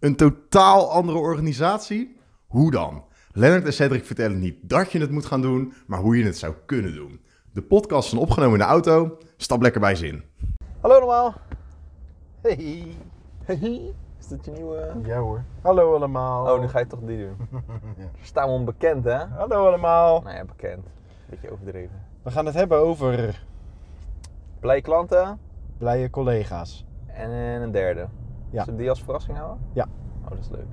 Een totaal andere organisatie? Hoe dan? Lennart en Cedric vertellen niet dat je het moet gaan doen, maar hoe je het zou kunnen doen. De podcast is opgenomen in de auto. Stap lekker bij zin. Hallo allemaal. Hey. Hey. Is dat je nieuwe... Ja hoor. Hallo allemaal. Oh, nu ga je toch die doen. Staan we onbekend, hè? Hallo allemaal. Nou ja, bekend. Beetje overdreven. We gaan het hebben over Blij klanten blije collega's. en een derde. Zullen we die als verrassing houden? Ja. Oh, dat is leuk.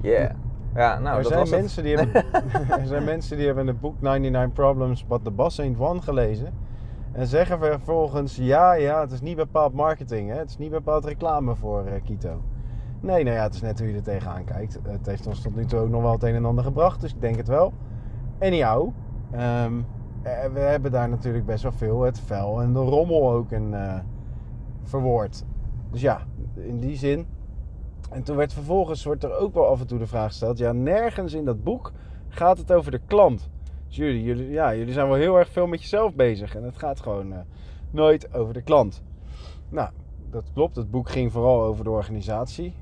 Yeah. Ja, nou, er, dat zijn was het. mensen die hebben, er zijn mensen die hebben het boek 99 Problems But the Boss Ain't One gelezen. En zeggen vervolgens, ja, ja, het is niet bepaald marketing. Hè? Het is niet bepaald reclame voor eh, Kito. Nee, nou ja, het is net hoe je er tegenaan kijkt. Het heeft ons tot nu toe ook nog wel het een en ander gebracht, dus ik denk het wel. Anyhow, eh, we hebben daar natuurlijk best wel veel het vuil en de rommel ook in eh, verwoord. Dus ja, in die zin. En toen werd vervolgens wordt er ook wel af en toe de vraag gesteld: ja, nergens in dat boek gaat het over de klant. Dus jullie, jullie, ja, jullie zijn wel heel erg veel met jezelf bezig en het gaat gewoon eh, nooit over de klant. Nou, dat klopt. Het boek ging vooral over de organisatie.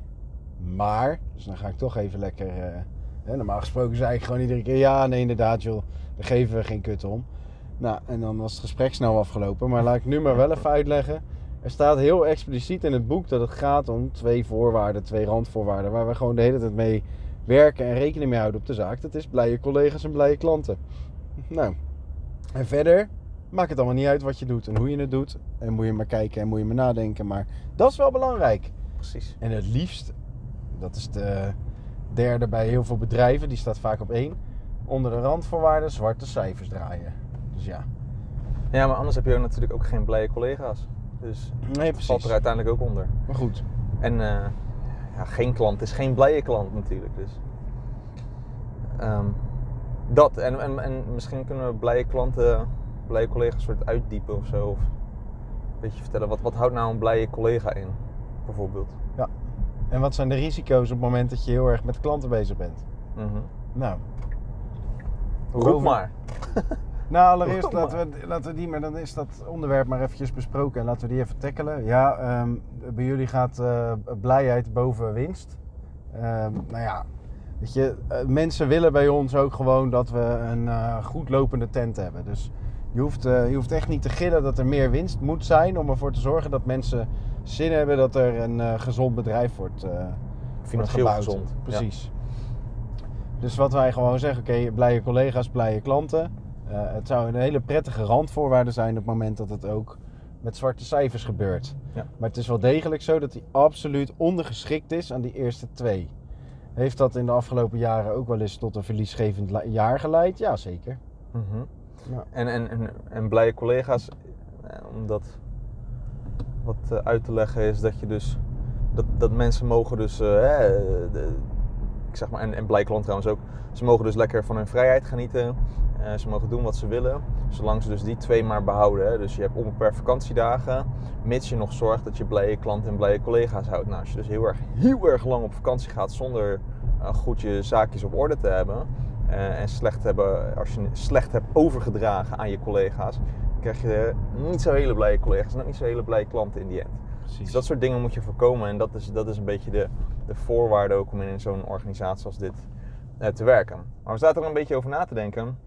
Maar, dus dan ga ik toch even lekker. eh, hè, normaal gesproken zei ik gewoon iedere keer: ja, nee, inderdaad, joh, daar geven we geen kut om. Nou, en dan was het gesprek snel afgelopen. Maar laat ik nu maar wel even uitleggen. Er staat heel expliciet in het boek dat het gaat om twee voorwaarden, twee randvoorwaarden, waar we gewoon de hele tijd mee werken en rekening mee houden op de zaak. Dat is blije collega's en blije klanten. Nou, en verder maakt het allemaal niet uit wat je doet en hoe je het doet. En moet je maar kijken en moet je maar nadenken. Maar dat is wel belangrijk. Precies. En het liefst, dat is de derde bij heel veel bedrijven, die staat vaak op één. Onder de randvoorwaarden zwarte cijfers draaien. Dus ja, Ja, maar anders heb je ook natuurlijk ook geen blije collega's. Dus nee het valt er precies. uiteindelijk ook onder. Maar goed, En eh, ja, geen klant is geen blije klant natuurlijk. Dus. Ehm, dat. En, en, en misschien kunnen we blije klanten, blije collega's soort uitdiepen of zo. Of een beetje vertellen. Wat, wat houdt nou een blije collega in? Bijvoorbeeld. En wat zijn de risico's op het moment dat je heel erg met klanten bezig bent? Mhm. Nou, Roep maar. nou allereerst Roep laten we, laten we die, maar dan is dat onderwerp maar eventjes besproken en laten we die even tackelen. Ja, ehm, bij jullie gaat eh, blijheid boven winst. Ehm, nou ja, weet je, eh, mensen willen bij ons ook gewoon dat we een eh, goed lopende tent hebben. Dus je hoeft, je hoeft echt niet te gillen dat er meer winst moet zijn om ervoor te zorgen dat mensen zin hebben dat er een gezond bedrijf wordt, wordt Financieel gezond. Ja. Precies. Dus wat wij gewoon zeggen, oké, blije collega's, blije klanten. Eh, het zou een hele prettige randvoorwaarde zijn op het moment dat het ook met zwarte cijfers gebeurt. Ja. Maar het is wel degelijk zo dat hij absoluut ondergeschikt is aan die eerste twee. Heeft dat in de afgelopen jaren ook wel eens tot een verliesgevend jaar geleid? Ja, zeker. Mhm. Ja. En, en, en, en blije collega's, eh, om dat wat eh, uit te leggen, is dat je dus dat, dat mensen mogen dus, hè, de, ik zeg maar, en, en blije klanten trouwens ook, ze mogen dus lekker van hun vrijheid genieten. Eh, ze mogen doen wat ze willen, zolang ze dus die twee maar behouden. Hè. Dus je hebt onbeperkt vakantiedagen, mits je nog zorgt dat je blije klanten en blije collega's houdt. Nou, als je dus heel erg, heel erg lang op vakantie gaat zonder eh, goed je zaakjes op orde te hebben, eh, en slecht hebben, als je slecht hebt overgedragen aan je collega's, krijg je niet zo hele blije collega's en ook niet zo hele blije klanten in die end. Precies. Dus dat soort dingen moet je voorkomen en dat is, dat is een beetje de, de voorwaarde ook om in zo'n organisatie als dit eh, te werken. Maar we zaten er een beetje over na te denken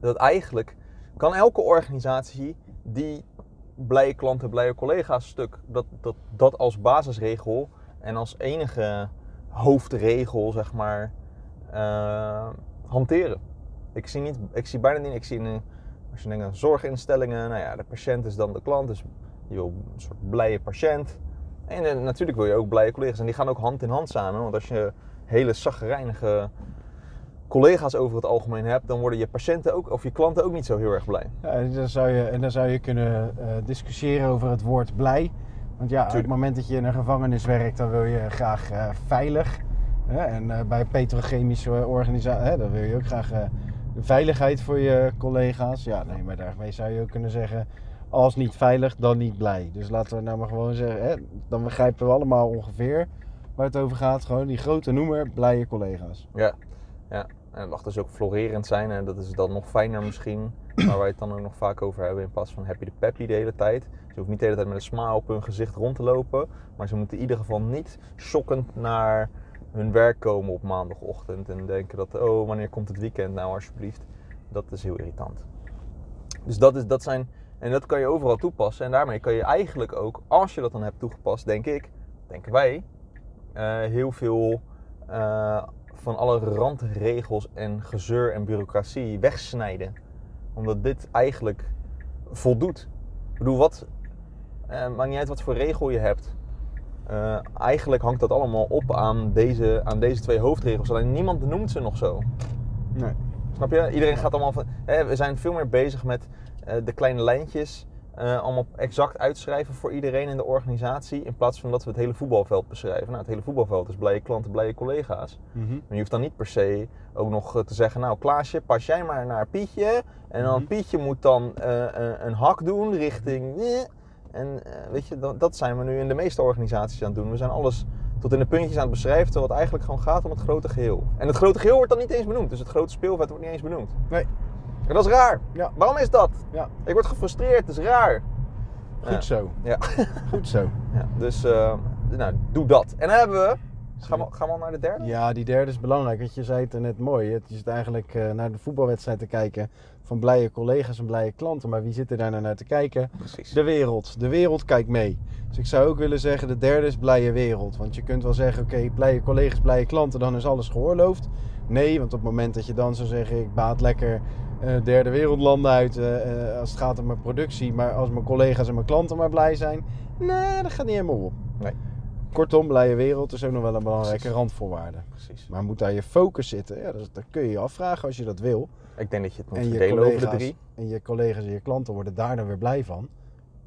dat eigenlijk kan elke organisatie die blije klanten, blije collega's stuk, dat, dat, dat als basisregel en als enige hoofdregel, zeg maar, eh, hanteren. Ik zie, niet, ik zie bijna niet, ik zie in, als je denkt aan zorginstellingen, nou ja, de patiënt is dan de klant, dus je wil een soort blije patiënt. En eh, natuurlijk wil je ook blije collega's en die gaan ook hand in hand samen, want als je hele zaggerijnige collega's over het algemeen hebt, dan worden je patiënten ook, of je klanten ook niet zo heel erg blij. Ja, en dan zou je, en dan zou je kunnen eh, discussiëren over het woord blij. Want ja, op het moment dat je in een gevangenis werkt, dan wil je graag eh, veilig. Hè? En eh, bij petrochemische organisaties, dan wil je ook graag de veiligheid voor je collega's. Ja, nee, maar daarmee zou je ook kunnen zeggen, als niet veilig, dan niet blij. Dus laten we nou maar gewoon zeggen, hè, dan begrijpen we allemaal ongeveer waar het over gaat. Gewoon die grote noemer, blije collega's. Ja, ja. En mag dus ook florerend zijn en dat is dan nog fijner misschien. waar wij het dan ook nog vaak over hebben in plaats van happy de peppy de hele tijd. Ze hoeft niet de hele tijd met een smile op hun gezicht rond te lopen, maar ze moeten in ieder geval niet shockend naar hun werk komen op maandagochtend en denken dat, oh, wanneer komt het weekend nou alsjeblieft. Dat is heel irritant. Dus dat, is, dat zijn, en dat kan je overal toepassen en daarmee kan je eigenlijk ook, als je dat dan hebt toegepast, denk ik, denken wij, eh, heel veel eh, van alle randregels en gezeur en bureaucratie wegsnijden. Omdat dit eigenlijk voldoet. Ik bedoel, wat, eh, maakt niet uit wat voor regel je hebt. Eigenlijk hangt dat allemaal op aan deze, aan deze twee hoofdregels. Alleen niemand noemt ze nog zo. Nee. Snap je? Iedereen gaat allemaal van. Hè, we zijn veel meer bezig met de kleine lijntjes. eh, allemaal exact uitschrijven voor iedereen in de organisatie. In plaats van dat we het hele voetbalveld beschrijven. Nou, het hele voetbalveld is blije klanten, blije collega's. Mhm. Maar je hoeft dan niet per se ook nog eh, te zeggen: Nou, Klaasje, pas jij maar naar Pietje. En dan Mhm. Pietje moet dan eh, een, een hak doen richting. eh. En eh, weet je, dat, dat zijn we nu in de meeste organisaties aan het doen. We zijn alles tot in de puntjes aan het beschrijven, terwijl het eigenlijk gewoon gaat om het grote geheel. En het grote geheel wordt dan niet eens benoemd. Dus het grote speelveld wordt niet eens benoemd. Nee. En dat is raar. Ja. Waarom is dat? Ja, Ik word gefrustreerd, het is raar. goed Ja. zo. Ja. Goed zo. Ja, dus eh, nou, doe dat. En dan hebben we. Gaan we, gaan we al naar de derde? Ja, die derde is belangrijk. Want je zei het er net mooi. Je zit eigenlijk eh, naar de voetbalwedstrijd te kijken van blije collega's en blije klanten. Maar wie zit er daar nou naar te kijken? Precies. De wereld. De wereld kijkt mee. Dus ik zou ook willen zeggen, de derde is blije wereld. Want je kunt wel zeggen, oké, blije collega's, blije klanten, dan is alles geoorloofd. Nee, want op het moment dat je dan zou zeggen, ik baat lekker derde wereldlanden uit eh, eh, als het gaat om mijn productie. Maar als mijn collega's en mijn klanten maar blij zijn, nee, dat gaat niet helemaal op. Nee. Kortom, blije wereld is ook nog wel een belangrijke Precies. randvoorwaarde. Precies. Maar moet daar je focus zitten? Ja, dat, dat kun je je afvragen als je dat wil. Ik denk dat je het moet En verdelen over de drie. en je collega's en je klanten worden daar dan weer blij van.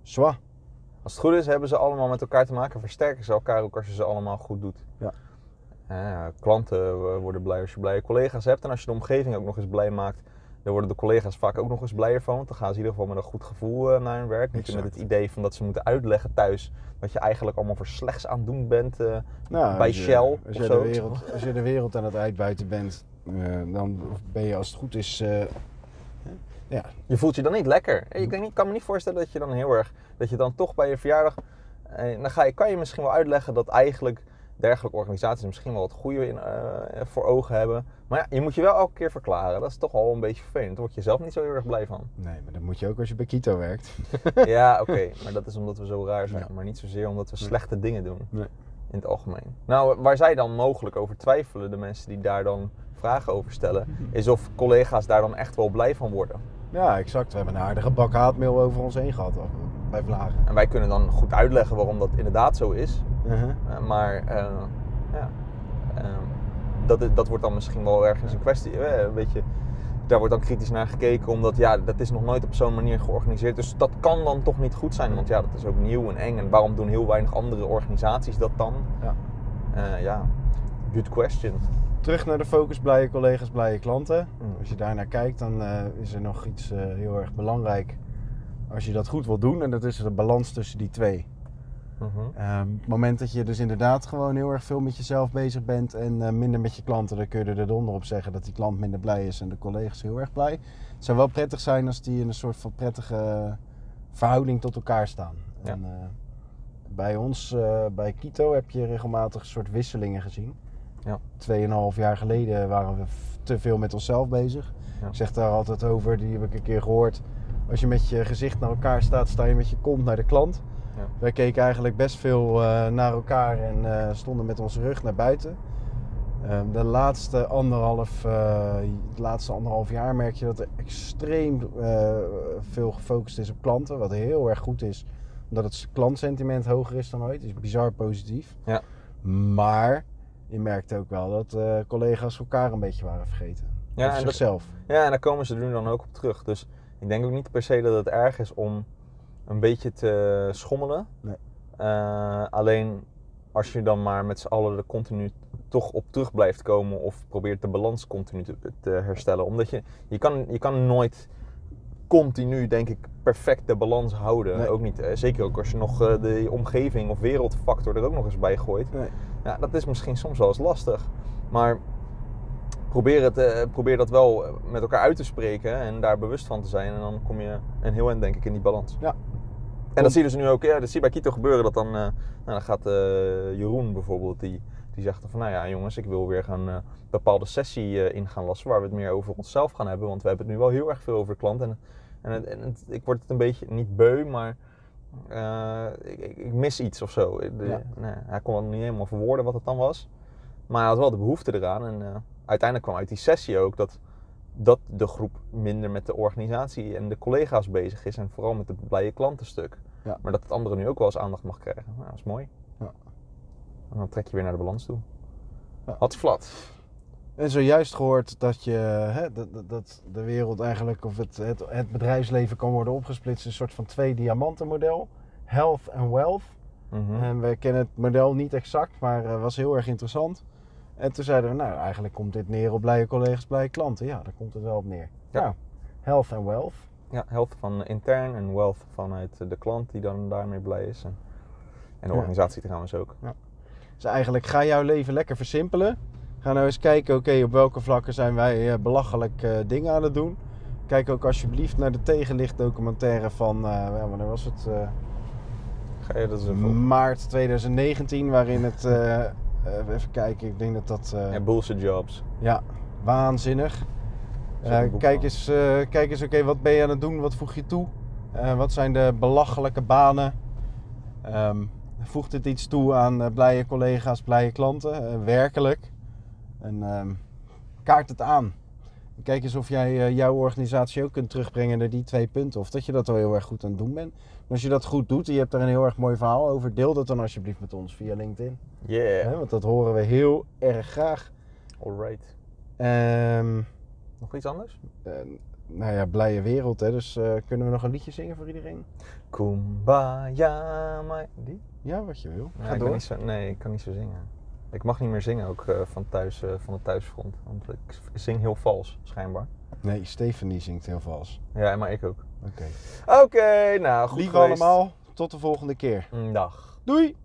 Zwa. Als het goed is, hebben ze allemaal met elkaar te maken. Versterken ze elkaar ook als je ze allemaal goed doet. Ja. Eh, klanten eh, worden blij als je blije collega's hebt. En als je de omgeving ook nog eens blij maakt, dan worden de collega's vaak ook nog eens blijer van. Want dan gaan ze in ieder geval met een goed gevoel eh, naar hun werk. Niet met het idee van dat ze moeten uitleggen thuis wat je eigenlijk allemaal voor slechts aan het doen bent. eh. Nou, Bij als je- Shell Als je, de wereld, als je de wereld aan het uitbuiten bent, eh, dan ben je als het goed is. ja, Je voelt je dan niet lekker. Ik denk kan me niet voorstellen dat je dan heel erg, dat je dan toch bij je verjaardag, dan ga je, kan je misschien wel uitleggen dat eigenlijk dergelijke organisaties misschien wel het goede in, eh, voor ogen hebben. Maar ja, je moet je wel elke keer verklaren. Dat is toch al een beetje vervelend. Daar word je zelf niet zo heel erg blij van. nee, maar dat moet je ook als je bij Kito werkt. ja, oké. Maar dat is omdat we zo raar zijn. Ja. Maar niet zozeer omdat we Nee. slechte dingen doen. Nee. In het algemeen. Nou, waar zij dan mogelijk over twijfelen, de mensen die daar dan vragen over stellen, is of collega's daar dan echt wel blij van worden. Ja, exact. We hebben een aardige bak haatmail over ons heen gehad bij Vlagen. En wij kunnen dan goed uitleggen waarom dat inderdaad zo is. Uh-huh. Eh, maar eh, ja, eh, dat, dat wordt dan misschien wel ergens een kwestie. een beetje, daar wordt dan kritisch naar gekeken, omdat ja, dat is nog nooit op zo'n manier georganiseerd. Dus dat kan dan toch niet goed zijn, want ja, dat is ook nieuw en eng. En waarom doen heel weinig andere organisaties dat dan? Ja. Ja, good question. Terug naar de focus, blije collega's, blije klanten. Mm. Als je daar naar kijkt, dan is er nog iets heel erg belangrijk. Als je dat goed wil doen, en dat is de balans tussen die twee. Mhm. Ehm, het moment dat je dus inderdaad gewoon heel erg veel met jezelf bezig bent en eh, minder met je klanten, dan kun je er de donder op zeggen dat die klant minder blij is en de collega's heel erg blij. Het zou wel prettig zijn als die in een soort van prettige verhouding tot elkaar staan. Ja. En, eh, bij ons, eh, bij Kito, heb je regelmatig een soort wisselingen gezien. Ja. Tweeënhalf jaar geleden waren we te veel met onszelf bezig. Ja. Ik zeg daar altijd over, die heb ik een keer gehoord. Als je met je gezicht naar elkaar staat, sta je met je kont naar de klant. Ja. Wij keken eigenlijk best veel eh, naar elkaar en eh, stonden met onze rug naar buiten. Ehm, de laatste anderhalf, het laatste anderhalf jaar merk je dat er extreem veel gefocust is op klanten. Wat heel erg goed is, omdat het klantsentiment hoger is dan ooit. is bizar positief. Ja. Maar je merkte ook wel dat collega's elkaar een beetje waren vergeten. Ja, Of en dat- zichzelf. Ja, en daar komen ze er nu dan ook op terug. Dus ik denk ook niet per se dat het erg is om een beetje te schommelen. Nee. Eh, alleen als je dan maar met z'n allen er continu toch op terug blijft komen of probeert de balans continu te, te herstellen. Omdat je, je, kan, je kan nooit continu, denk ik, perfect de balans houden. Nee. Ook niet, eh, zeker ook als je nog eh, de omgeving of wereldfactor er ook nog eens bij gooit. Nee. Ja, dat is misschien soms wel eens lastig. Maar probeer, het, probeer dat wel met elkaar uit te spreken en daar bewust van te zijn. En dan kom je een heel eind denk ik in die balans. Ja. En dat zie je dus nu ook, ja, dat zie je bij Kito gebeuren. Dat dan, eh, nou, dan gaat eh, Jeroen bijvoorbeeld, die, die zegt van... Nou ja jongens, ik wil weer gaan eh, een bepaalde sessie in gaan lassen... waar we het meer over onszelf gaan hebben. Want we hebben het nu wel heel erg veel over de klant. En, en, het- en het- ik word het een beetje, niet beu, maar... ik, ik, mis iets of zo. De- Ja. nee, hij kon het niet helemaal verwoorden wat het dan was. Maar hij had wel de behoefte eraan. En uiteindelijk kwam uit die sessie ook dat, dat de groep minder met de organisatie en de collega's bezig is. En vooral met het blije klantenstuk. Ja. Maar dat het andere nu ook wel eens aandacht mag krijgen. Nou, dat is mooi. Ja. En dan trek je weer naar de balans toe. Ja. Had flat. En zojuist gehoord dat, je, hè, dat, dat- de wereld eigenlijk, of het, het, het bedrijfsleven kan worden opgesplitst in een soort van twee diamantenmodel. Health en wealth. Mhm. En we kennen het model niet exact, maar eh, was heel erg interessant. En toen zeiden we, nou eigenlijk komt dit neer op blije collega's, blije klanten. Ja, daar komt het wel op neer. Ja. Nou, health en wealth. Ja, health van intern en wealth vanuit de klant die dan daarmee blij is. En, de Ja. organisatie trouwens ook. Dus eigenlijk ga jouw leven lekker versimpelen. Ga nou eens kijken, oké, op welke vlakken zijn wij eh, belachelijk eh, dingen aan het doen. Kijk ook alsjeblieft naar de tegenlichtdocumentaire van, ja, wanneer was het? Ga je dat eens even... maart 2019, waarin het, even kijken, ik denk dat dat, eh, Ja, bullshit jobs. ja, waanzinnig. Eh, kijk eens, eh, kijk eens oké, wat ben je aan het doen? Wat voeg je toe? Eh, wat zijn de belachelijke banen? Ehm, voegt het iets toe aan eh, blije collega's, blije klanten? Eh, werkelijk. En ehm, kaart het aan. Kijk eens of jij eh, jouw organisatie ook kunt terugbrengen naar die twee punten. Of dat je dat al heel erg goed aan het doen bent. En als je dat goed doet en je hebt daar een heel erg mooi verhaal over, deel dat dan alsjeblieft met ons via LinkedIn. Yeah. Want dat horen we heel erg graag. Alright. Ehm Nog iets anders? eh, nou ja, blije wereld, hè? dus eh, kunnen we nog een liedje zingen voor iedereen? Kumbaya, my... Die? Ja, wat je wil. Ga door. zo, nee, ik kan niet zo zingen. Ik mag niet meer zingen ook eh, van, thuis, eh, van de thuisfront. Want ik zing heel vals, schijnbaar. Nee, Stephanie zingt heel vals. Ja, maar ik ook. Oké. Oké, nou goed Lieve allemaal, tot de volgende keer. Dag. Doei!